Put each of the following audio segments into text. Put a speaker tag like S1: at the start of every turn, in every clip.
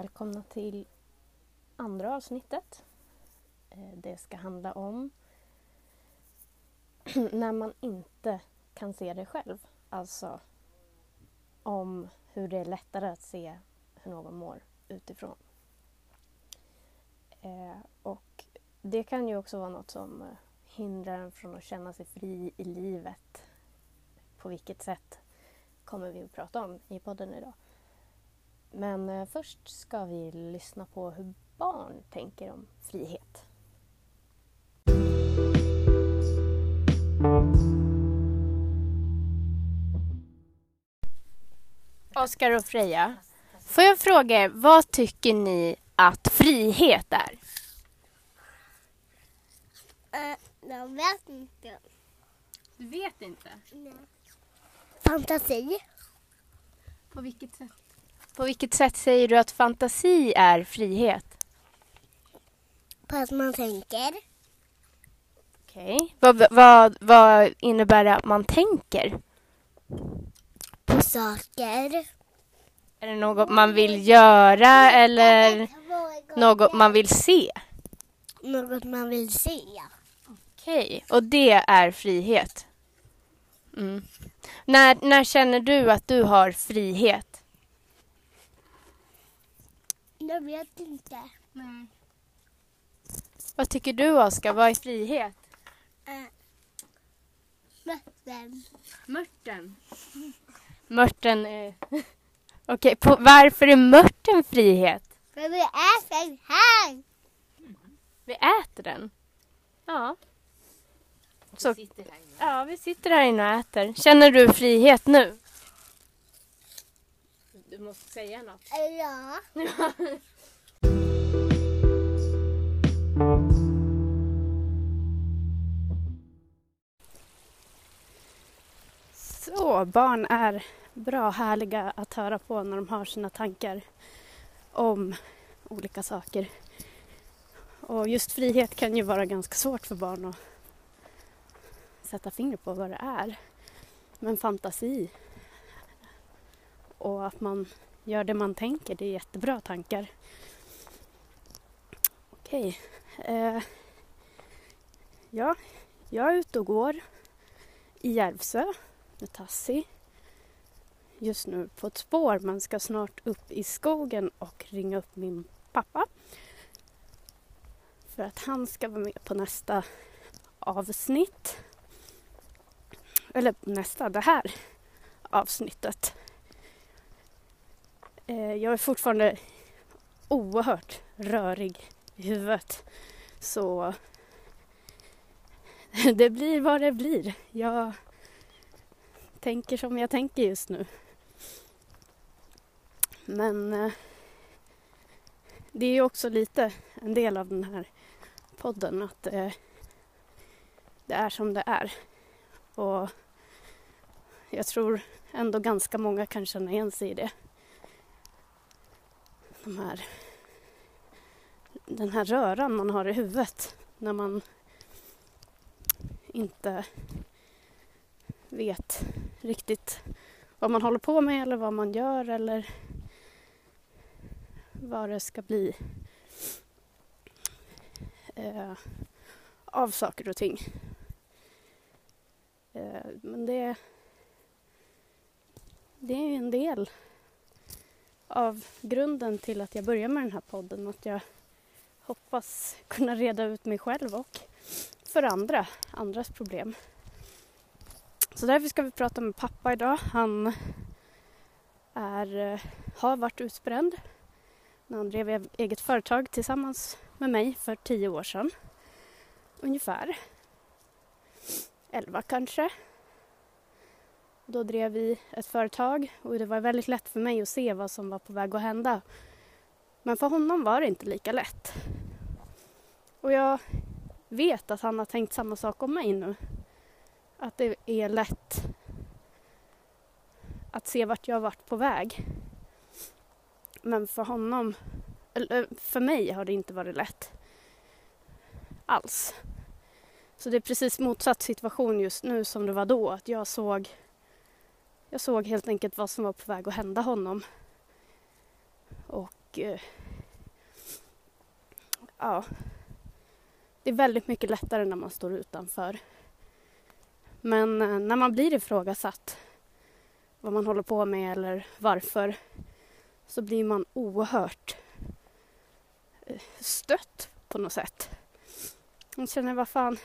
S1: välkomna till andra avsnittet. Eh, det ska handla om när man inte kan se det själv. Alltså om hur det är lättare att se hur någon mår utifrån. Eh, och det kan ju också vara något som eh, hindrar en från att känna sig fri i livet. På vilket sätt kommer vi att prata om i podden idag. Men eh, först ska vi lyssna på hur barn tänker om frihet. Oskar och Freja, får jag fråga er, vad tycker ni att frihet är?
S2: Uh, jag vet inte.
S1: Du vet inte.
S2: Fantasi.
S1: På vilket sätt? På vilket sätt säger du att fantasi är frihet?
S2: På att man tänker.
S1: Okej. Vad, vad, vad innebär det att man tänker?
S2: På saker.
S1: Är det något man vill göra eller något man vill se?
S2: Något man vill se.
S1: Okej, och det är frihet. Mm. När, när känner du att du har frihet?
S2: Jag vet inte.
S1: Vad tycker du Oskar, vad är frihet?
S2: Uh, Vatten.
S1: Mörten. Mörten är... Okej, på, varför är mörten frihet?
S2: För vi äter här.
S1: Vi äter den. Ja. Så, ja, vi sitter här inne och äter. Känner du frihet nu? Måste säga något.
S2: Ja.
S3: Så, barn är bra härliga att höra på när de har sina tankar om olika saker. Och just frihet kan ju vara ganska svårt för barn att sätta fingret på vad det är. Men fantasi och att man gör det man tänker, det är jättebra tankar. Okej. Eh, ja, jag är ute och går i Järvsö med Tassi. Just nu på ett spår men ska snart upp i skogen och ringa upp min pappa. För att han ska vara med på nästa avsnitt. Eller nästa, det här avsnittet. Eh, Jag är fortfarande oerhört rörig i huvudet. Så det blir vad det blir. Jag tänker som jag tänker just nu. Men eh, det är ju också lite en del av den här podden att eh, det är som det är. Och jag tror ändå ganska många kan känna igen sig i det. De här, den här röran man har i huvudet när man inte vet riktigt vad man håller på med eller vad man gör eller vad det ska bli eh, av saker och ting. Eh, men det, det är ju en del av grunden till att jag börjar med den här podden. Att jag hoppas kunna reda ut mig själv och för andra, andras problem. Så därför ska vi prata med pappa idag. Han är, eh, har varit utbränd när han drev eget företag tillsammans med mig för tio år sedan. Ungefär. Elva kanske. Då drev vi ett företag och det var väldigt lätt för mig att se vad som var på väg att hända. Men för honom var det inte lika lätt. Och jag vet att han har tänkt samma sak om mig nu. Att det är lätt att se vart jag har varit på väg. Men för honom, eller för mig har det inte varit lätt. Alls. Så det är precis motsatt situation just nu som det var då. Att jag såg, jag såg helt enkelt vad som var på väg att hända honom. Och eh, ja, det är väldigt mycket lättare när man står utanför. Men eh, när man blir ifrågasatt vad man håller på med eller varför så blir man oerhört eh, stött på något sätt. Man känner, vad fan,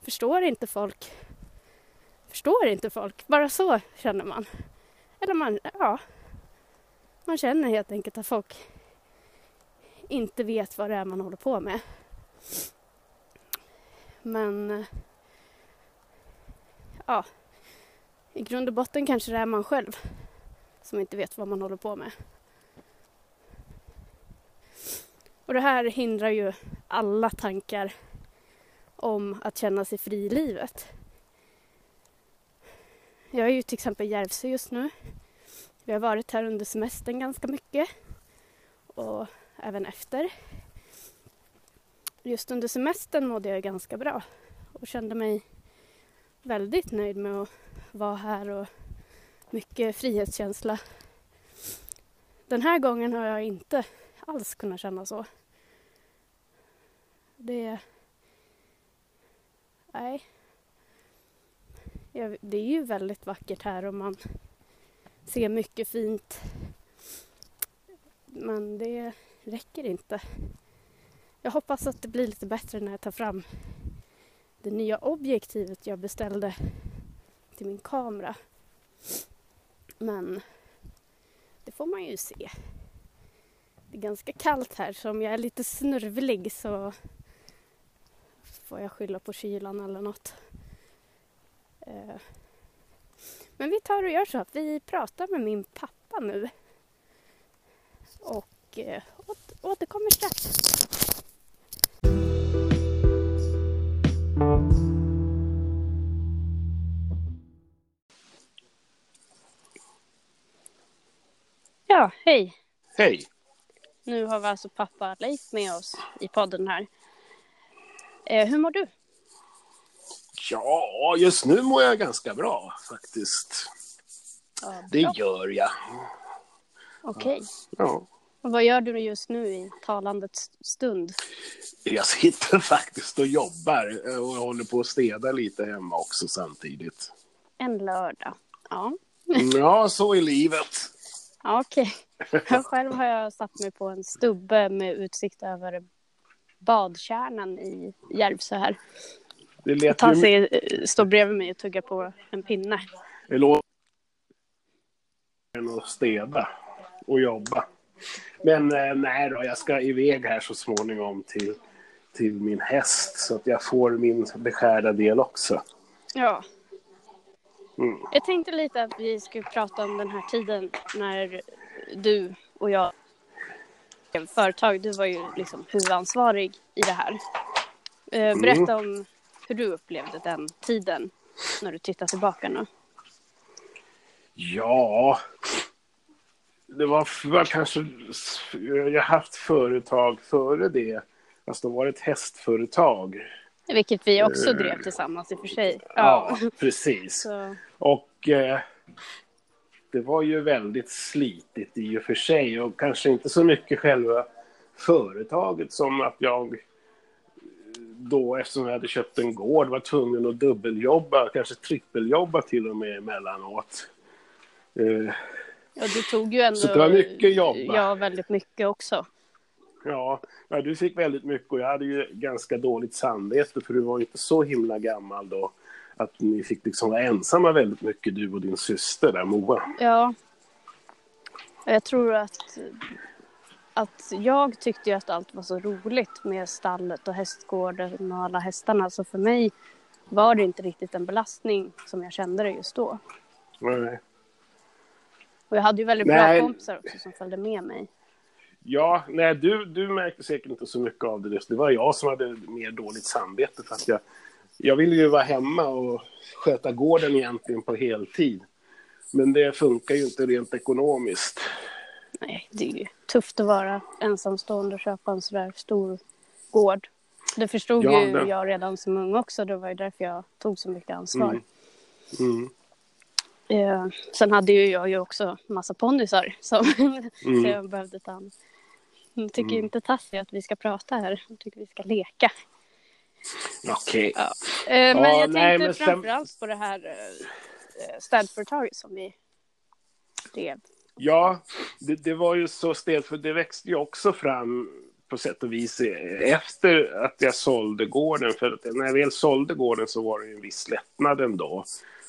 S3: förstår inte folk? Förstår inte folk? Bara så känner man. Eller man, ja, man känner helt enkelt att folk inte vet vad det är man håller på med. Men ja, i grund och botten kanske det är man själv som inte vet vad man håller på med. Och det här hindrar ju alla tankar om att känna sig fri i livet. Jag är ju till exempel i Järvsö just nu. Vi har varit här under semestern ganska mycket och även efter. Just under semestern mådde jag ganska bra och kände mig väldigt nöjd med att vara här och mycket frihetskänsla. Den här gången har jag inte alls kunnat känna så. Det... Nej det är ju väldigt vackert här och man ser mycket fint. Men det räcker inte. Jag hoppas att det blir lite bättre när jag tar fram det nya objektivet jag beställde till min kamera. Men det får man ju se. Det är ganska kallt här så om jag är lite snörvlig så får jag skylla på kylan eller något. Eh, men vi tar och gör så att vi pratar med min pappa nu. Och eh, återkommer strax. Ja, hej.
S4: Hej.
S3: Nu har vi alltså pappa Leif med oss i podden här. Eh, hur mår du?
S4: Ja, just nu mår jag ganska bra faktiskt. Ja, det gör jag.
S3: Okej. Okay. Ja. Vad gör du just nu i talandets stund?
S4: Jag sitter faktiskt och jobbar och håller på att städa lite hemma också samtidigt.
S3: En lördag, ja.
S4: Ja, så är livet.
S3: Okej. Okay. Själv har jag satt mig på en stubbe med utsikt över badkärnan i Järvsö här. Det lät Ta sig, ju... Eh, stå bredvid mig och tugga på en pinne.
S4: Det låter att städa och jobba. Men eh, nej då, jag ska iväg här så småningom till, till min häst så att jag får min beskärda del också.
S3: Ja. Mm. Jag tänkte lite att vi skulle prata om den här tiden när du och jag företag. Du var ju liksom huvudansvarig i det här. Eh, berätta mm. om hur du upplevde den tiden när du tittar tillbaka nu.
S4: Ja, det var, var kanske... Jag har haft företag före det. Alltså det var ett hästföretag.
S3: Vilket vi också uh, drev tillsammans i och för sig.
S4: Ja, ja precis. Så. Och eh, det var ju väldigt slitigt i och för sig och kanske inte så mycket själva företaget som att jag då, eftersom jag hade köpt en gård, var tvungen att dubbeljobba, kanske trippeljobba till och med emellanåt.
S3: Eh, Ja, du tog ju ändå...
S4: Så det var mycket jobb.
S3: Ja, väldigt mycket också.
S4: Ja, ja, du fick väldigt mycket och jag hade ju ganska dåligt samvete för du var inte så himla gammal då. Att ni fick liksom vara ensamma väldigt mycket, du och din syster där, Moa.
S3: Ja. Jag tror att, att jag tyckte ju att allt var så roligt med stallet och hästgården och alla hästarna. Så för mig var det inte riktigt en belastning som jag kände det just då.
S4: Nej.
S3: Och jag hade ju väldigt nej. bra kompisar också som följde med mig.
S4: Ja, nej, du, du märkte säkert inte så mycket av det. Det var jag som hade mer dåligt samvete för att jag, jag ville ju vara hemma och sköta gården egentligen på heltid. Men det funkar ju inte rent ekonomiskt.
S3: Nej, det är ju tufft att vara ensamstående och köpa en sådär stor gård. Det förstod ja, ju det... jag redan som ung också. Det var ju därför jag tog så mycket ansvar. Mm. Mm. Eh, sen hade ju jag ju också massa ponnysar som mm. jag behövde ta hand Hon tycker
S4: Mm.
S3: inte Tassi att vi ska prata här. Hon tycker vi ska leka.
S4: Okej.
S3: Ja. Eh, men
S4: Ja,
S3: jag tänkte
S4: nej, men sen-
S3: framförallt på det här eh, städföretaget som vi drev.
S4: Ja, det, det var ju så stelt för det växte ju också fram på sätt och vis efter att jag sålde gården. För att när jag väl sålde gården så var det ju en viss lättnad ändå.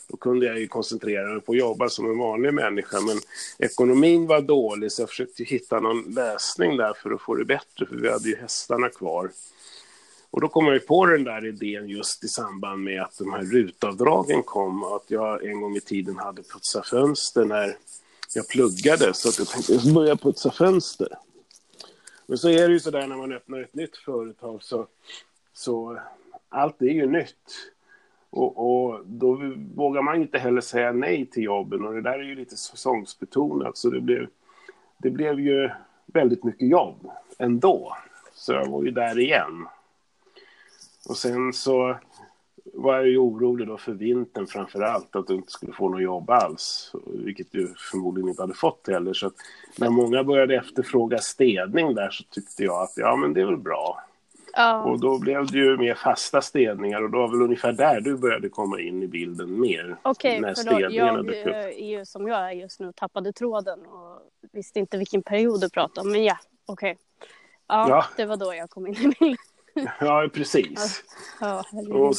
S4: Då kunde jag ju koncentrera mig på att jobba som en vanlig människa. Men ekonomin var dålig så jag försökte hitta någon lösning där för att få det bättre. För vi hade ju hästarna kvar. Och då kom jag ju på den där idén just i samband med att de här rutavdragen kom. och Att jag en gång i tiden hade putsat fönster när jag pluggade. Så att jag tänkte jag börja putsa fönster. Men så är det ju så där när man öppnar ett nytt företag så, så allt är ju nytt. Och, och då vågar man inte heller säga nej till jobben och det där är ju lite säsongsbetonat så det blev, det blev ju väldigt mycket jobb ändå. Så jag var ju där igen. Och sen så var jag ju orolig då för vintern framför allt, att du inte skulle få något jobb alls. Vilket du förmodligen inte hade fått heller. Så att när många började efterfråga städning där så tyckte jag att ja, men det är väl bra.
S3: Ja,
S4: Och då blev det ju mer fasta städningar och då var väl ungefär där du började komma in i bilden mer.
S3: okej.
S4: när
S3: för då, jag är ju som jag är just nu tappade tråden och visste inte vilken period du pratade om. Men ja, okej. Ja,
S4: Ja.
S3: det var då jag kom in i bilden.
S4: Ja, precis.
S3: Ja, herregud.
S4: Och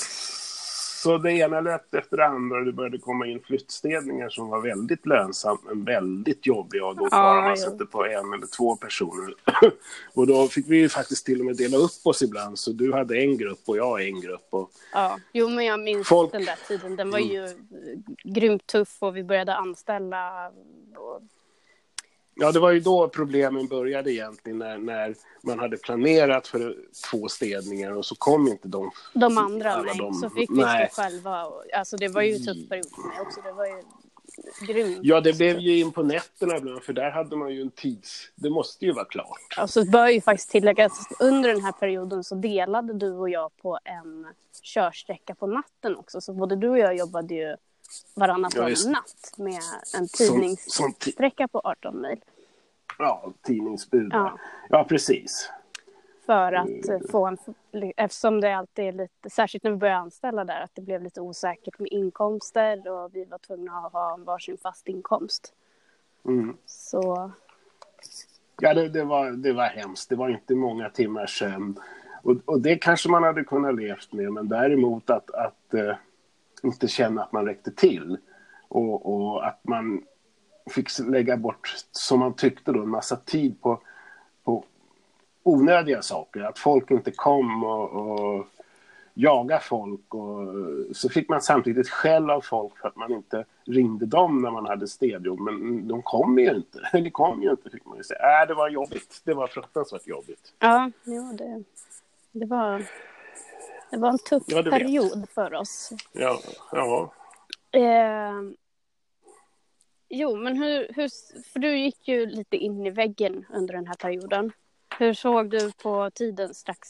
S4: så det ena lät efter det andra och det började komma in flyttstädningar som var väldigt lönsamt men väldigt jobbiga och då
S3: Ja,
S4: bara man sätter på en eller två personer. och då fick vi ju faktiskt till och med dela upp oss ibland så du hade en grupp och jag en grupp. Och,
S3: Ja, jo men jag minns
S4: Folk-
S3: den där tiden. Den var ju eh, grymt tuff och vi började anställa. Och,
S4: ja, det var ju då problemen började egentligen när, när man hade planerat för två städningar och så kom inte de.
S3: de andra, nej.
S4: de-
S3: Så fick vi
S4: nej.
S3: själva. Och, alltså det var ju en tuff period för mig också. Det var ju grymt.
S4: Ja, det blev ju in på nätterna ibland för där hade man ju en tids... Det måste ju vara klart.
S3: Alltså bör ju faktiskt tilläggas under den här perioden så delade du och jag på en körsträcka på natten också. Så både du och jag jobbade ju varannan
S4: Ja, just-
S3: natt med en tidningssträcka på 18 mil.
S4: ja, tidningsbud.
S3: Ja.
S4: ja, precis.
S3: För att eh, få en, eftersom det alltid är lite, särskilt när vi började anställa där, att det blev lite osäkert med inkomster och vi var tvungna att ha en varsin fast inkomst.
S4: Mm.
S3: Så
S4: Ja, det, det, var, det var hemskt. Det var inte många timmars sömn. Och, och det kanske man hade kunnat levt med, men däremot att, att eh, inte känna att man räckte till. Och, och att man fick lägga bort, som man tyckte då, en massa tid på, på onödiga saker. Att folk inte kom och, och jaga folk. Och, så fick man samtidigt skäll av folk för att man inte ringde dem när man hade städjobb. Men de kom ju inte. Eller kom ju inte, fick man ju säga. Äh, det var jobbigt. Det var fruktansvärt jobbigt.
S3: ja, jo, det, det, var, det var en tuff
S4: Ja, du vet.
S3: period för oss.
S4: Ja, ja.
S3: Eh, jo, men hur, hur... För du gick ju lite in i väggen under den här perioden. Hur såg du på tiden strax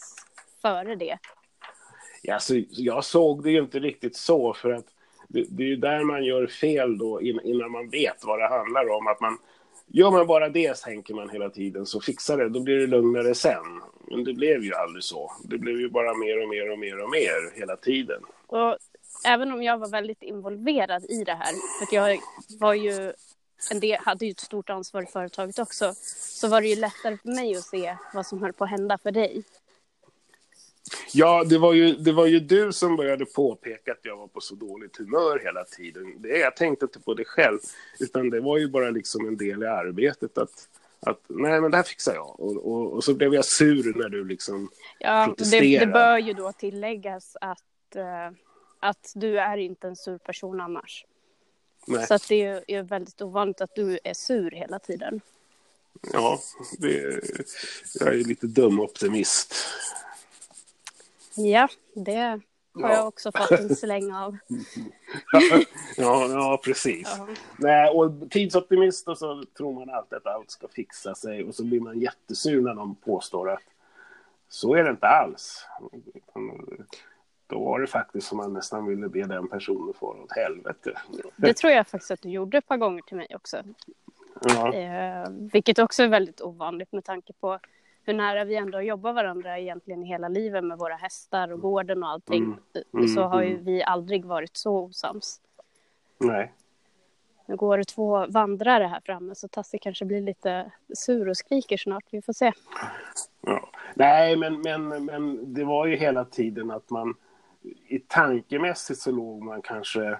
S3: före det?
S4: Ja, så jag såg det ju inte riktigt så för att det, det är ju där man gör fel då in, innan man vet vad det handlar om. Att man, gör man bara det, tänker man hela tiden, så fixar det. Då blir det lugnare sen. Men det blev ju aldrig så. Det blev ju bara mer och mer och mer och mer hela tiden.
S3: Och även om jag var väldigt involverad i det här, för jag var ju en del, hade ju ett stort ansvar i företaget också, så var det ju lättare för mig att se vad som höll på att hända för dig.
S4: Ja, det var, ju, det var ju du som började påpeka att jag var på så dåligt humör hela tiden. Det, jag tänkte inte på det själv, utan det var ju bara liksom en del i arbetet att, att nej, men det här fixar jag. Och, och, och så blev jag sur när du liksom...
S3: Ja, det,
S4: Protestera.
S3: det bör ju då tilläggas att, eh, att du är inte en sur person annars.
S4: Nej,
S3: Så det är är väldigt ovanligt att du är sur hela tiden.
S4: ja, det, jag är lite dum optimist.
S3: Ja, det har
S4: Ja.
S3: jag också fått en släng av.
S4: ja, ja, precis.
S3: Ja.
S4: Nej, och tidsoptimist och så tror man alltid att allt ska fixa sig och så blir man jättesur när de påstår att så är det inte alls. Då var det faktiskt som man nästan ville be den personen få åt helvete.
S3: Det tror jag faktiskt att du gjorde ett par gånger till mig också.
S4: Ja,
S3: Eh, vilket också är väldigt ovanligt med tanke på hur nära vi ändå jobbar varandra egentligen hela livet med våra hästar och gården och allting.
S4: Mm. Mm,
S3: Så har ju
S4: mm.
S3: vi aldrig varit så osams.
S4: Nej.
S3: Nu går det två vandrare här framme så Tassi kanske blir lite sur och skriker snart. Vi får se.
S4: Ja. Nej, men, men, men det var ju hela tiden att man i tankemässigt så låg man kanske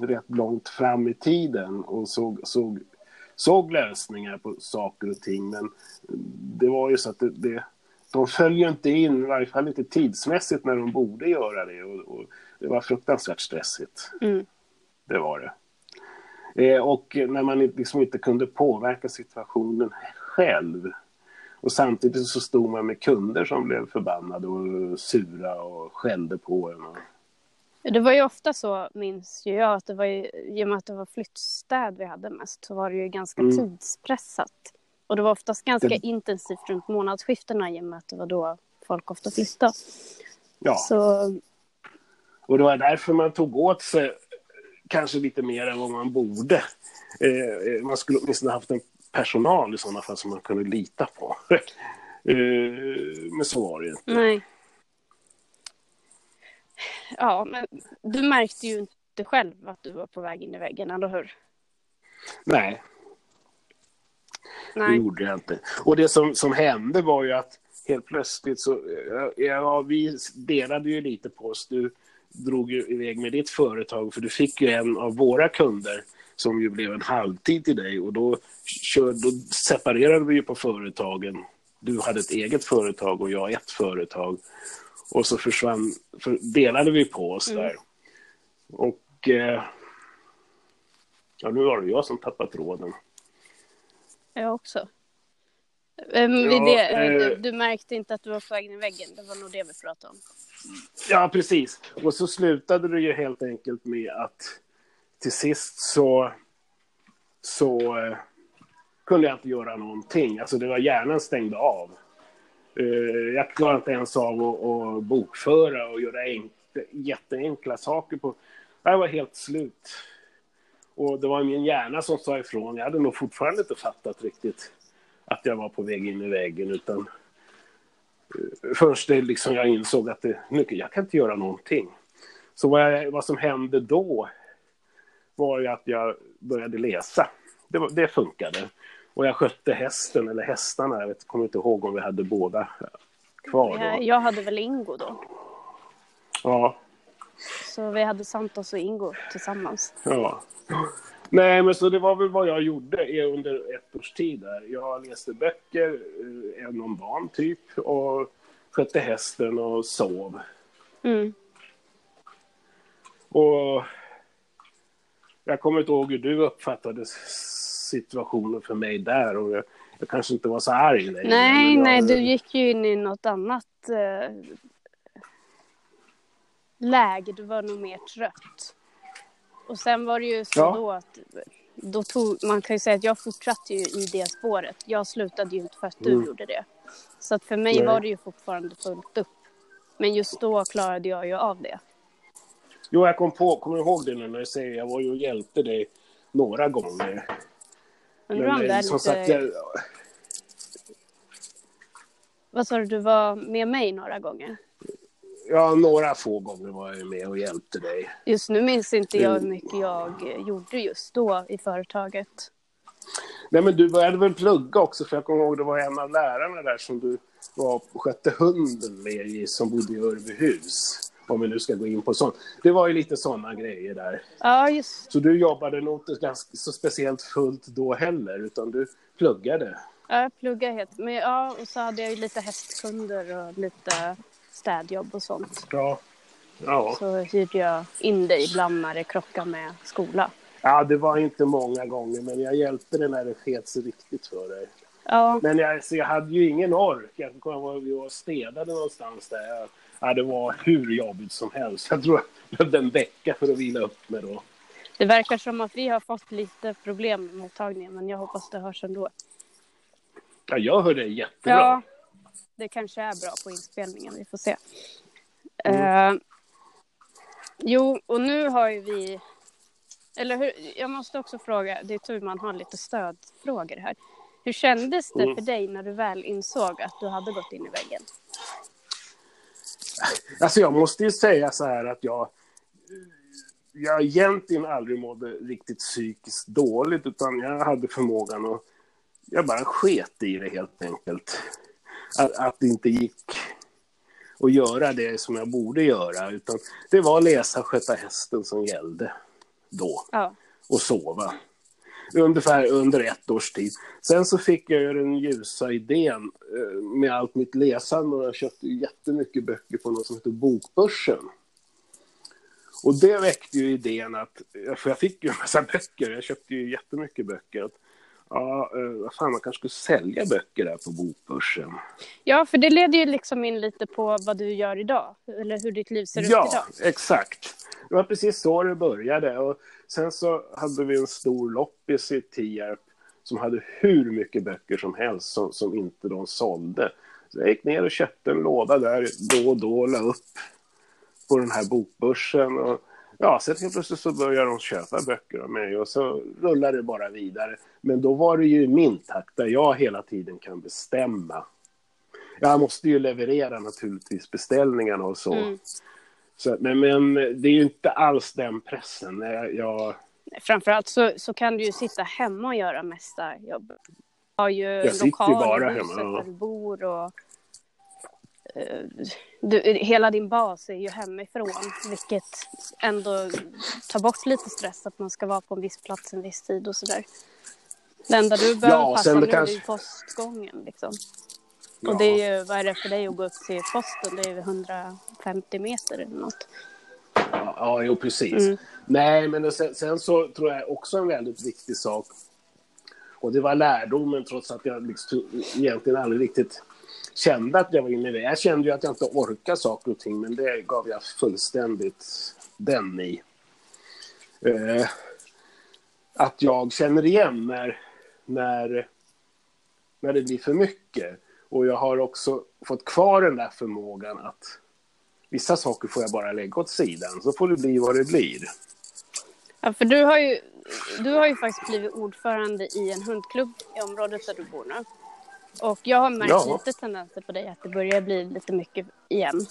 S4: rätt långt fram i tiden och såg, såg, såg lösningar på saker och ting. Men det var ju så att det, det, de följer inte in, i varje fall inte tidsmässigt när de borde göra det. Och, och det var fruktansvärt stressigt.
S3: Mm.
S4: Det var det. Eh, och när man liksom inte kunde påverka situationen själv. Och samtidigt så stod man med kunder som blev förbannade och sura och skällde på en. Och...
S3: Det var ju ofta så, minns ju jag, att det var ju, i och med att det var flyttstäd vi hade mest, så var det ju ganska
S4: Mm.
S3: tidspressat. Och det var oftast ganska
S4: Det-
S3: intensivt runt månadsskiftena i och med att det var då folk ofta flyttade.
S4: Ja,
S3: Så
S4: och det var därför man tog åt sig kanske lite mer än vad man borde. Eh, man skulle åtminstone haft en personal i sådana fall som man kunde lita på. eh, men så var det inte.
S3: nej. Ja, men du märkte ju inte själv att du var på väg in i väggen, eller hur?
S4: Nej, det
S3: Nej.
S4: gjorde jag inte. Och det som, som hände var ju att helt plötsligt så, ja, ja, vi delade ju lite på oss. Du drog ju iväg med ditt företag för du fick ju en av våra kunder som ju blev en halvtid till dig och då, kör, då separerade vi ju på företagen. Du hade ett eget företag och jag ett företag. Och så försvann, för, delade vi på oss
S3: Mm.
S4: där. Och eh, ja, nu var det jag som tappade tråden.
S3: Jag också. Um, vid
S4: Ja,
S3: det, eh,
S4: eh,
S3: du, du märkte inte att du var på väg in i väggen. Det var nog det vi pratade om.
S4: Ja, precis. Och så slutade det ju helt enkelt med att till sist så, så eh, kunde jag inte göra någonting. Alltså det var hjärnan stängde av. Eh, jag klarade inte ens av att, att bokföra och göra enk, jätteenkla saker. På. Jag var helt slut. Och det var min hjärna som sa ifrån. Jag hade nog fortfarande inte fattat riktigt att jag var på väg in i väggen. Utan eh, först det liksom jag insåg att det, nu, jag kan inte göra någonting. Så vad, jag, vad som hände då var ju att jag började läsa. Det, var, det funkade. Och jag skötte hästen, eller hästarna. Jag vet, kommer inte ihåg om vi hade båda kvar
S3: Jag,
S4: då.
S3: jag hade väl Ingo då.
S4: Ja,
S3: Så vi hade Santos och Ingo tillsammans.
S4: ja. Nej, men så det var väl vad jag gjorde under ett års tid där. Jag läste böcker, eh, en om barn typ, och skötte hästen och sov.
S3: Mm.
S4: Och jag kommer inte ihåg hur du uppfattade situationen för mig där. Och jag, jag kanske inte var så arg längre.
S3: Nej, nej, du gick ju in i något annat eh, läge. Du var nog mer trött. Och sen var det ju så
S4: Ja.
S3: då att då tog, man kan ju säga att jag fortsatte ju i det spåret. Jag slutade ju inte för att du
S4: Mm.
S3: gjorde det. Så att för mig
S4: Nej.
S3: var det ju fortfarande fullt upp. Men just då klarade jag ju av det.
S4: Jo, jag kom på, kommer ihåg det nu när jag säger jag var ju och hjälpte dig några gånger.
S3: Undrar om det är
S4: som
S3: lite...
S4: sagt, jag,
S3: Vad sa du, du var med mig några gånger?
S4: ja, några få gånger var jag med och hjälpte dig.
S3: Just nu minns inte jag
S4: Mm.
S3: hur mycket jag eh, gjorde just då i företaget.
S4: Nej, men du började väl plugga också, för jag kommer ihåg det var en av lärarna där som du var och skötte hunden med i, som bodde i Örbyhus. Om vi nu ska gå in på sånt. Det var ju lite sådana grejer där.
S3: Ja, just
S4: Så du jobbade nog inte ganska, så speciellt fullt då heller, utan du pluggade.
S3: Ja, jag pluggade helt. Men ja, och så hade jag ju lite hästkunder och lite städjobb och sånt.
S4: Ja. Ja.
S3: Så hyrde jag in det ibland när det krockade med skola.
S4: ja, det var inte många gånger, men jag hjälpte dig när det sket sig riktigt för dig.
S3: Ja,
S4: Men jag, så jag hade ju ingen ork. Jag kommer ihåg vi var städade någonstans där. Ja, det var hur jobbigt som helst. Jag tror jag behövde en vecka för att vila upp mig då.
S3: det verkar som att vi har fått lite problem med mottagningen, men jag hoppas det hörs ändå.
S4: Ja, jag hör det jättebra.
S3: Ja, det kanske är bra på inspelningen. Vi får se. Eh, jo, och nu har ju vi... Eller hur, jag måste också fråga, det är tur man har lite stödfrågor här. Hur kändes det mm. för dig när du väl insåg att du hade gått in i väggen?
S4: Alltså jag måste ju säga så här att jag, jag egentligen aldrig mådde riktigt psykiskt dåligt utan jag hade förmågan att, jag bara sket i det helt enkelt. Att, att det inte gick att göra det som jag borde göra utan det var läsa sköta hästen som gällde då. Ja. Och sova. Ungefär under ett års tid. Sen så fick jag den ljusa idén eh, med allt mitt läsande och jag köpte jättemycket böcker på något som heter Bokbörsen. Och det väckte ju idén att, för jag fick ju en massa böcker, jag köpte ju jättemycket böcker. Att, ja, eh, vad fan, man kanske skulle sälja böcker där på Bokbörsen.
S3: Ja, för det leder ju liksom in lite på vad du gör idag, eller hur ditt liv ser
S4: ja,
S3: ut idag.
S4: Ja, exakt. Det var precis så det började. Och sen så hade vi en stor loppis i Tierp som hade hur mycket böcker som helst som, som inte de sålde. Så jag gick ner och köpte en låda där då och då och la upp på den här bokbörsen. Och, ja, sen helt plötsligt så började de köpa böcker av mig och så rullade det bara vidare. Men då var det ju min takt där jag hela tiden kan bestämma. Jag måste ju leverera naturligtvis beställningarna och så. Mm. Så, men, men det är ju inte alls den pressen. Jag...
S3: Framförallt så, så kan du ju sitta hemma och göra mesta jobbet. Du har ju
S4: jag sitter ju bara hemma.
S3: där du bor och uh, du, hela din bas är ju hemifrån, vilket ändå tar bort lite stress att man ska vara på en viss plats en viss tid och sådär. Det enda du behöver ja, passa nu kanske... är postgången liksom. Ja. Och det är ju, vad är det för dig att gå upp till posten? Det är ju 150 meter eller något.
S4: Ja, ja jo precis. Mm. Nej, men sen, sen, så tror jag också en väldigt viktig sak. Och det var lärdomen trots att jag liksom, egentligen aldrig riktigt kände att jag var inne i det. Jag kände ju att jag inte orkade saker och ting, men det gav jag fullständigt den i. Eh, att jag känner igen när, när, när det blir för mycket. Och jag har också fått kvar den där förmågan att vissa saker får jag bara lägga åt sidan, så får det bli vad det blir.
S3: Ja, för du har ju, du har ju faktiskt blivit ordförande i en hundklubb i området där du bor nu. Och jag har märkt ja. lite tendenser på dig att det börjar bli lite mycket igen.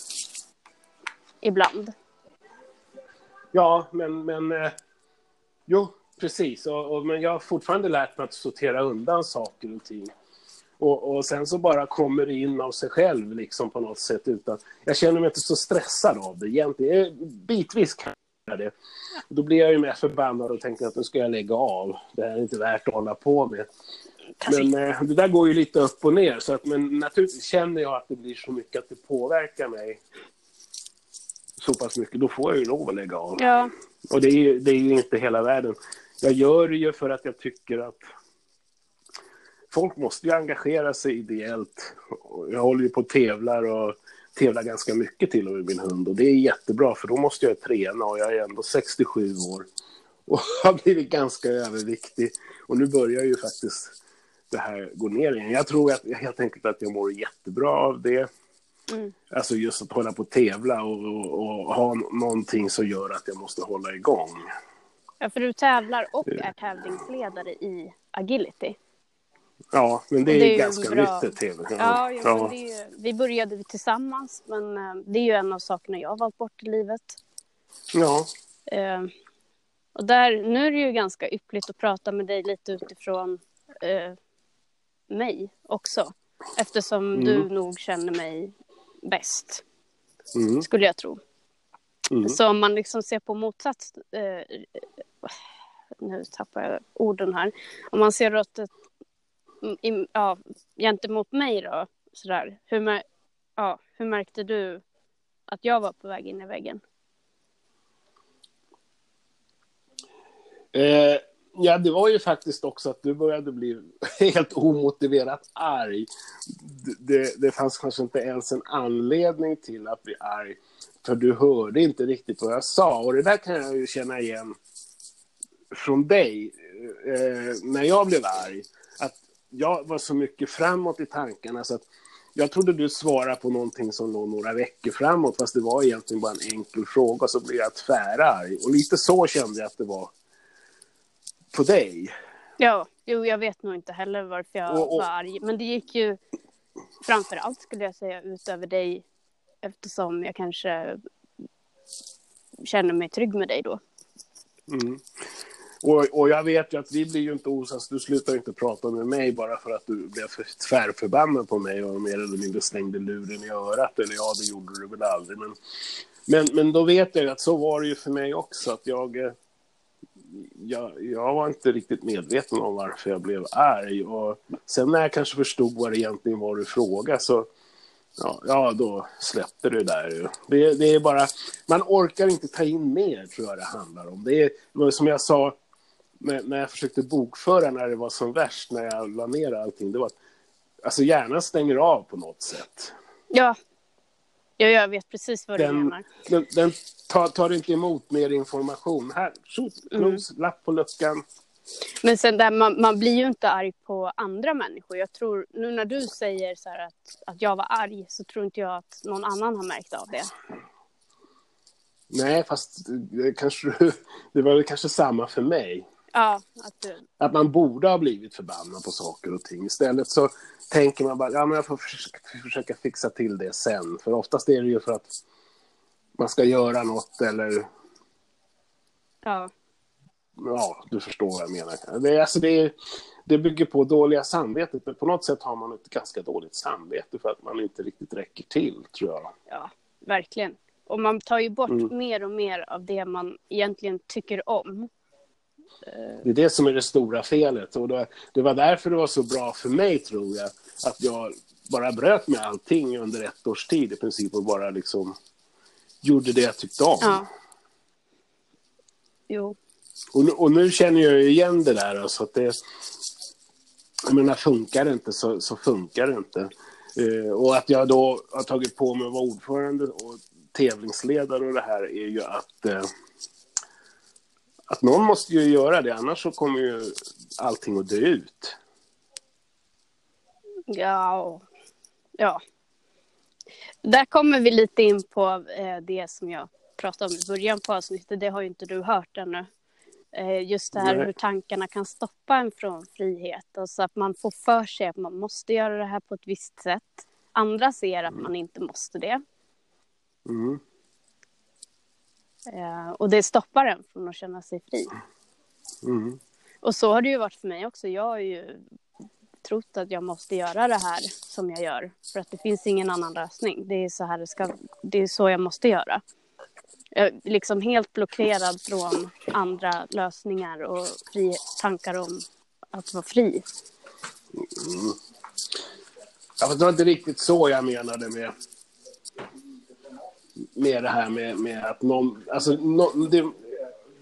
S3: Ibland.
S4: Ja, men, men eh, jo, precis. Och, och, men jag har fortfarande lärt mig att sortera undan saker och ting. Och, och, sen så bara kommer det in av sig själv liksom på något sätt utan... Jag känner mig inte så stressad av det egentligen. Bitvis kan jag det. Då blir jag ju mer förbannad och tänker att nu ska jag lägga av. Det här är inte värt att hålla på med. Men eh, det där går ju lite upp och ner. Så att, men naturligtvis känner jag att det blir så mycket att det påverkar mig så pass mycket. Då får jag ju lov att lägga av.
S3: Ja.
S4: Och det är, ju, det är ju inte hela världen. Jag gör det ju för att jag tycker att folk måste ju engagera sig ideellt. Jag håller ju på och tävlar och tävlar ganska mycket till och med min hund och det är jättebra för då måste jag träna och jag är ändå 67 år och har blivit ganska överviktig och nu börjar ju faktiskt det här gå ner igen. Jag tror att, helt enkelt att jag mår jättebra av det. Mm. Alltså just att hålla på och tävla och, och, och, ha någonting som gör att jag måste hålla igång.
S3: Ja, för du tävlar och är tävlingsledare i agility.
S4: Ja, men det är, det är ganska bra... nytt tv.
S3: Ja, ja, ja. Är, vi började tillsammans, men eh, det är ju en av sakerna jag har valt bort i livet.
S4: Ja.
S3: Uh, och där, nu är det ju ganska yppligt att prata med dig lite utifrån uh, mig också. Eftersom mm. du nog känner mig bäst, mm. skulle jag tro. Mm. Så om man liksom ser på motsats... Uh, nu tappar jag orden här. Om man ser åt ett i, ja, gentemot mig då, sådär. Hur, ja, hur märkte du att jag var på väg in i väggen?
S4: Eh, ja, det var ju faktiskt också att du började bli helt omotiverat arg. Det, det fanns kanske inte ens en anledning till att bli arg, för du hörde inte riktigt vad jag sa. Och det där kan jag ju känna igen från dig, eh, när jag blev arg jag var så mycket framåt i tankarna så att jag trodde du svarade på någonting som låg några veckor framåt fast det var egentligen bara en enkel fråga så blev jag tvärarg. Och lite så kände jag att det var på dig.
S3: Ja, Jo, jag vet nog inte heller varför jag
S4: Och- och-
S3: var arg. Men det gick ju framför allt skulle jag säga ut över dig eftersom jag kanske känner mig trygg med dig då.
S4: Mm. Och, och jag vet ju att vi blir ju inte osams. Du slutar inte prata med mig bara för att du blev för tvärförbannad på mig och mer eller mindre slängde luren i örat. Eller ja, det gjorde du väl aldrig. Men, men, men då vet jag ju att så var det ju för mig också. Att jag, eh, jag, jag var inte riktigt medveten om varför jag blev arg. Och sen när jag kanske förstod vad det egentligen var du frågade så Ja, ja, då släppte det där ju. Det, det är bara, man orkar inte ta in mer, tror jag det handlar om. Det är som jag sa när, när jag försökte bokföra när det var som värst, när jag la ner allting. Det var att alltså hjärnan stänger av på något sätt.
S3: Ja, ja jag vet precis vad du
S4: Den,
S3: menar.
S4: den, den tar, tar inte emot mer information. Här, tjot, klos, lapp på luckan.
S3: Men sen där, man, man blir ju inte arg på andra människor. Jag tror, nu när du säger så här att, att jag var arg så tror inte jag att någon annan har märkt av det.
S4: Nej, fast det, kanske, det var väl kanske samma för mig.
S3: Ja, att du,
S4: att man borde ha blivit förbannad på saker och ting. Istället så tänker man bara, ja men jag får försöka, försöka fixa till det sen. För oftast är det ju för att man ska göra något eller,
S3: ja.
S4: ja, du förstår vad jag menar. Det, alltså det, det bygger på dåliga samvetet, men på något sätt har man ett ganska dåligt samvete för att man inte riktigt räcker till, tror jag.
S3: Ja, verkligen. Och man tar ju bort
S4: Mm.
S3: mer och mer av det man egentligen tycker om.
S4: Det är det som är det stora felet. Och det, var därför det var så bra för mig, tror jag, att jag bara bröt med allting under ett års tid i princip och bara liksom gjorde det jag tyckte om.
S3: Ja. Jo.
S4: Och, nu- och nu känner jag ju igen det där. Alltså att det, jag menar, funkar det inte så, så funkar det inte. Eh, och att jag då har tagit på mig att vara ordförande och tävlingsledare och det här är ju att eh, att någon måste ju göra det, annars så kommer ju allting att dö ut.
S3: Ja. Ja. Där kommer vi lite in på eh, det som jag pratade om i början på avsnittet. Det har ju inte du hört ännu. Eh, just det här
S4: Nej.
S3: hur tankarna kan stoppa en från frihet. Och så att man får för sig att man måste göra det här på ett visst sätt. Andra ser att man inte måste det.
S4: Mm.
S3: Eh, och det stoppar en från att känna sig fri.
S4: Mm.
S3: Och så har det ju varit för mig också. Jag har ju trott att jag måste göra det här som jag gör. För att det finns ingen annan lösning. Det är så här det ska, det är så jag måste göra. Jag är liksom helt blockerad från andra lösningar och fri, tankar om att vara fri.
S4: Ja, fast det var inte riktigt så jag menade med, med det här med, med att någon... Alltså, nå- det,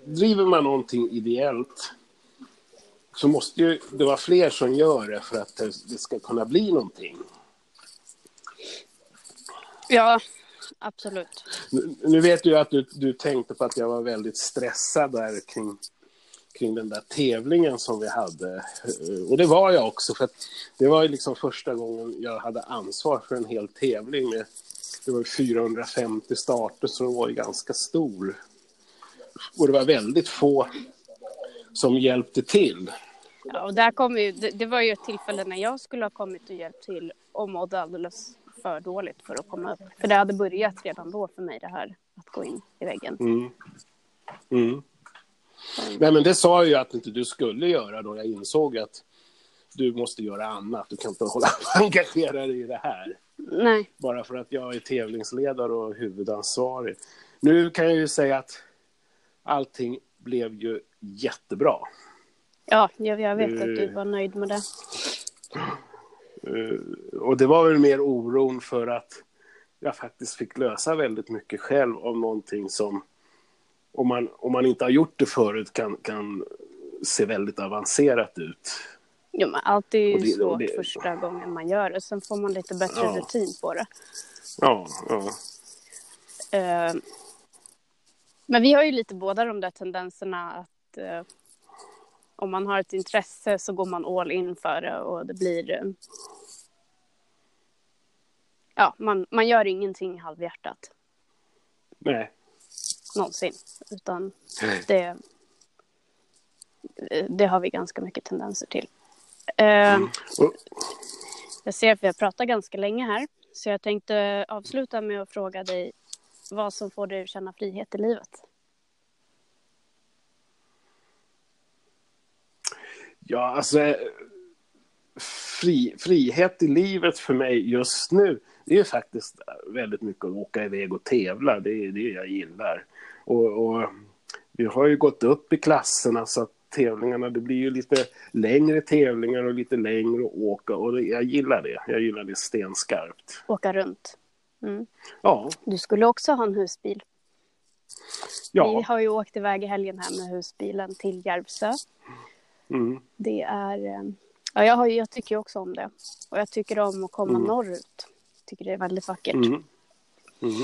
S4: driver man någonting ideellt så måste ju det vara fler som gör det för att det, det ska kunna bli någonting.
S3: Ja, absolut.
S4: Nu, nu vet du att du, du tänkte på att jag var väldigt stressad där kring, kring den där tävlingen som vi hade. Och det var jag också, för det var ju liksom första gången jag hade ansvar för en hel tävling. Med, det var ju 450 starter, så den var ju ganska stor. Och det var väldigt få som hjälpte till.
S3: Ja, och där kom ju, det, det var ju ett tillfälle när jag skulle ha kommit och hjälpt till och mådde alldeles för dåligt för att komma upp. För det hade börjat redan då för mig det här att gå in i väggen.
S4: Mm. Mm. Nej, men det sa jag ju att inte du skulle göra då jag insåg att du måste göra annat. Du kan inte hålla engagera dig i det här.
S3: Nej,
S4: bara för att jag är tävlingsledare och huvudansvarig. Nu kan jag ju säga att allting blev ju jättebra.
S3: ja, jag, jag vet att du
S4: Eh.
S3: var nöjd med det.
S4: Eh, Och det var väl mer oron för att jag faktiskt fick lösa väldigt mycket själv av någonting som om man, om man inte har gjort det förut kan, kan se väldigt avancerat ut.
S3: Jo, men allt är ju
S4: det-
S3: svårt
S4: det-
S3: första gången man gör det. Sen får man lite bättre
S4: Ja.
S3: rutin på det.
S4: Ja, ja.
S3: Eh, men vi har ju lite båda de där tendenserna att eh, om man har ett intresse så går man all in för det och det blir... Eh, ja, man, man gör ingenting halvhjärtat
S4: Nej.
S3: någonsin. Utan det... Eh, det har vi ganska mycket tendenser till. Eh,
S4: Mm.
S3: Jag ser att vi har pratat ganska länge här. Så jag tänkte avsluta med att fråga dig vad som får dig att känna frihet i livet.
S4: ja, alltså fri, frihet i livet för mig just nu det är faktiskt väldigt mycket att åka iväg och tävla. Det är det jag gillar. Och, och vi har ju gått upp i klasserna så att tävlingarna, det blir ju lite längre tävlingar och lite längre att åka och det, jag gillar det. Jag gillar det stenskarpt.
S3: Åka runt. Mm.
S4: Ja,
S3: Du skulle också ha en husbil. Vi
S4: ja.
S3: har ju åkt iväg i helgen här med husbilen till Järvsö.
S4: Mm,
S3: Det är... eh, Ja, jag, har, jag tycker också om det. Och jag tycker om att komma
S4: Mm.
S3: norrut. Tycker det är väldigt vackert.
S4: mm, mm.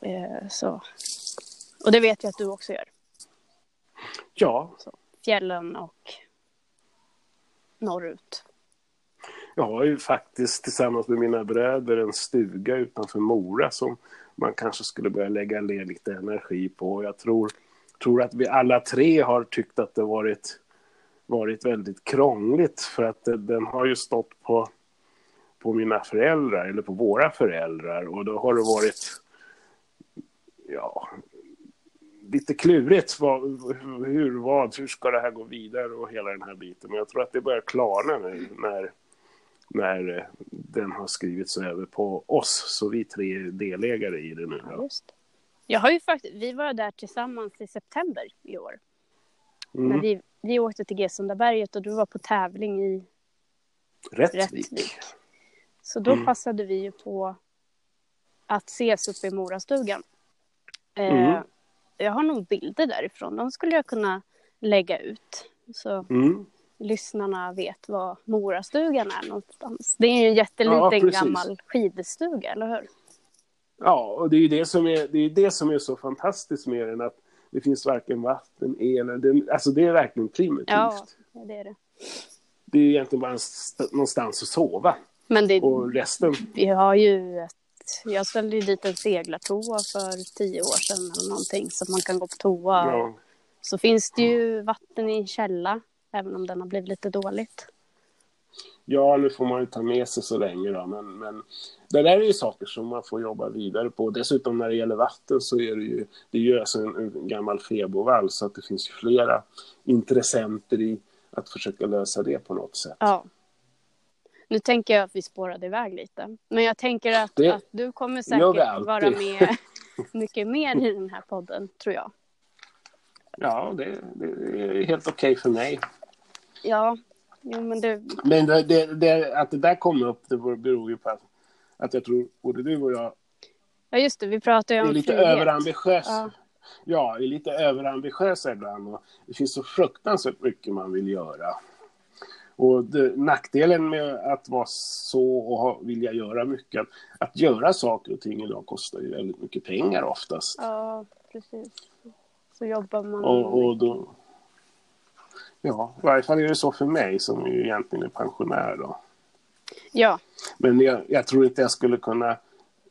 S3: Eh, så. Och det vet jag att du också gör.
S4: Ja,
S3: Fjällen och norrut.
S4: Jag har ju faktiskt tillsammans med mina bröder en stuga utanför Mora som man kanske skulle börja lägga ner lite energi på. Jag tror, tror att vi alla tre har tyckt att det varit, varit väldigt krångligt för att det, den har ju stått på, på mina föräldrar eller på våra föräldrar och då har det varit ja, lite klurigt. Vad, hur, vad, hur ska det här gå vidare och hela den här biten. Men jag tror att det börjar klarna nu när, när eh, den har skrivits över på oss. Så vi tre är delägare i det nu.
S3: Ja. Jag har ju faktiskt, vi var där tillsammans i september i år. När
S4: Mm.
S3: vi, vi åkte till Gesundaberget och du var på tävling i
S4: Rättvik.
S3: Rättvik. Så då
S4: Mm.
S3: passade vi ju på att ses uppe i Morastugan. Eh,
S4: Mm.
S3: Jag har nog bilder därifrån. De skulle jag kunna lägga ut. Så
S4: Mm.
S3: lyssnarna vet var Morastugan är någonstans. Det är ju en jätteliten
S4: Ja,
S3: gammal skidstuga, eller hur?
S4: Ja, och det är ju det som är, det är, det som är så fantastiskt med den. Att det finns varken vatten, el, eller- alltså det är verkligen primitivt.
S3: Ja, det är det.
S4: Det är egentligen bara någonstans att sova.
S3: Men det,
S4: Och resten,
S3: vi har ju ett... Jag ställde ju dit en seglartoa för tio år sedan eller någonting så att man kan gå på toa.
S4: ja.
S3: Så finns det ju vatten i en källa, även om den har blivit lite dåligt.
S4: Ja, nu får man ju ta med sig så länge då, men, men det där är ju saker som man får jobba vidare på. Dessutom när det gäller vatten så är det ju, det är ju alltså en, en gammal fäbodvall så att det finns ju flera intressenter i att försöka lösa det på något sätt.
S3: Ja. Nu tänker jag att vi spårade iväg lite. Men jag tänker att,
S4: Det
S3: att du kommer säkert vara med mycket mer i den här podden, tror jag.
S4: Ja, det, det är helt okej för mig.
S3: Ja, jo, men det...
S4: Men det, det, att det där kom upp, det beror ju på att, att jag tror både du och jag
S3: Ja, just det, vi pratar ju
S4: är
S3: om
S4: lite
S3: frihet.
S4: överambitiösa.
S3: Ja.
S4: Ja, är lite överambitiösa ibland. Och det finns så fruktansvärt mycket man vill göra. Och det, nackdelen med att vara så och ha, vilja göra mycket, att, göra saker och ting idag kostar ju väldigt mycket pengar oftast.
S3: Ja, precis. Så jobbar man...
S4: Och, och då, ja, i varje fall är det så för mig som ju egentligen är pensionär då.
S3: Ja,
S4: Men jag, jag tror inte jag skulle kunna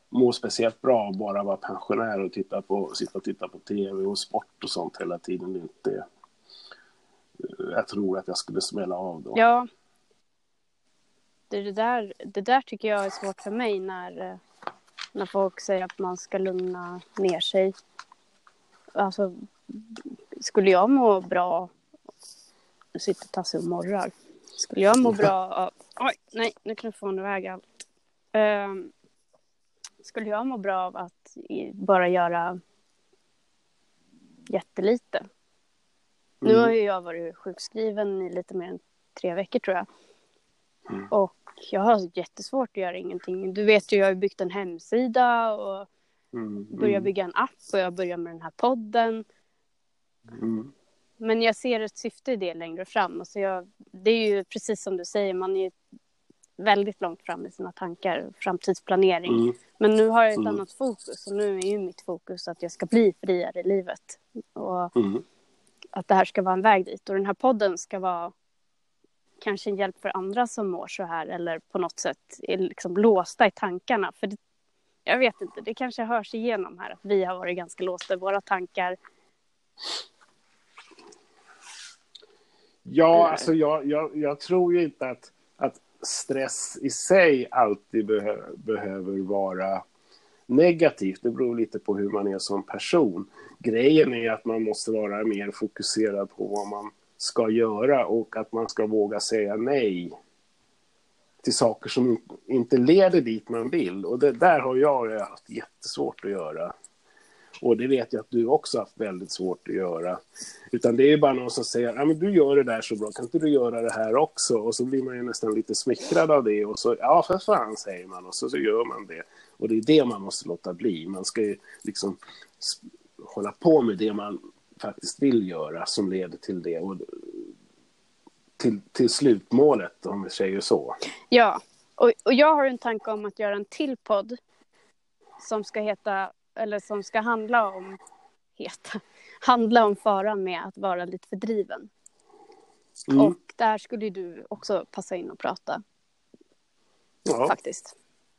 S4: må speciellt bra av bara vara pensionär och titta på, sitta och titta på tv och sport och sånt hela tiden. Det är inte, jag tror att jag skulle smälla av då.
S3: ja. Det, där, det där tycker jag är svårt för mig när, eh, när folk säger att man ska lugna ner sig. Alltså, skulle jag må bra... Nu sitter Tasse och morrar. Skulle jag må bra av... Oj, nej, nu knuffade hon iväg allt. Ehm, skulle jag må bra av att bara göra jättelite? Nu
S4: Mm.
S3: har ju jag varit sjukskriven i lite mer än tre veckor tror jag.
S4: Mm.
S3: Och jag har jättesvårt att göra ingenting. Du vet ju, jag har byggt en hemsida och
S4: Mm,
S3: börjat
S4: mm,
S3: bygga en app och jag börjar med den här podden.
S4: mm.
S3: Men jag ser ett syfte i det längre fram. Alltså jag, det är ju precis som du säger, man är väldigt långt fram i sina tankar, framtidsplanering.
S4: Mm.
S3: Men nu har jag ett
S4: Mm.
S3: annat fokus och nu är ju mitt fokus att jag ska bli friare i livet. Och
S4: Mm
S3: att det här ska vara en väg dit. Och den här podden ska vara kanske en hjälp för andra som mår så här eller på något sätt är liksom låsta i tankarna. För det, jag vet inte, det kanske hörs igenom här att vi har varit ganska låsta i våra tankar.
S4: Ja, alltså jag, jag, jag tror ju inte att, att stress i sig alltid behö, behöver vara negativt. Det beror lite på hur man är som person. Grejen är att man måste vara mer fokuserad på vad man ska göra och att man ska våga säga nej till saker som inte leder dit man vill. Och det där har jag haft jättesvårt att göra. Och det vet jag att du också haft väldigt svårt att göra. Utan det är bara någon som säger, ja men du gör det där så bra, kan inte du göra det här också? Och så blir man ju nästan lite smickrad av det och så, ja för fan säger man och så, så gör man det. Och det är det man måste låta bli. Man ska ju liksom hålla på med det man faktiskt vill göra som leder till det. Och till, till slutmålet, om vi säger så.
S3: Ja, och, och jag har en tanke om att göra en till podd som ska heta, eller som ska handla om, heta, handla om faran med att vara lite för driven. Mm. Och där skulle du också passa in och prata. Ja. Faktiskt.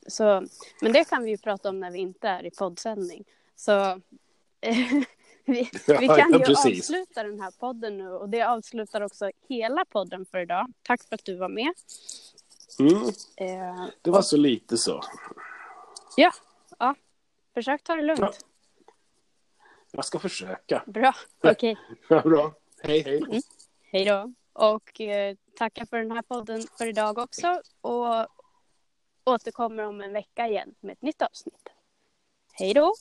S3: Så, men det kan vi ju prata om när vi inte är i poddsändning. Så vi, ja, vi, kan ju ja, avsluta den här podden nu och det avslutar också hela podden för idag. Tack för att du var med.
S4: Mm. Eh, det var och... så lite så.
S3: Ja, ja. försök ta det lugnt. Ja.
S4: Jag ska försöka.
S3: Bra, okej.
S4: Okay. bra. Hej, hej.
S3: Mm. Hej då. Och eh, tacka för den här podden för idag också. Och återkommer om en vecka igen med ett nytt avsnitt. Hej då!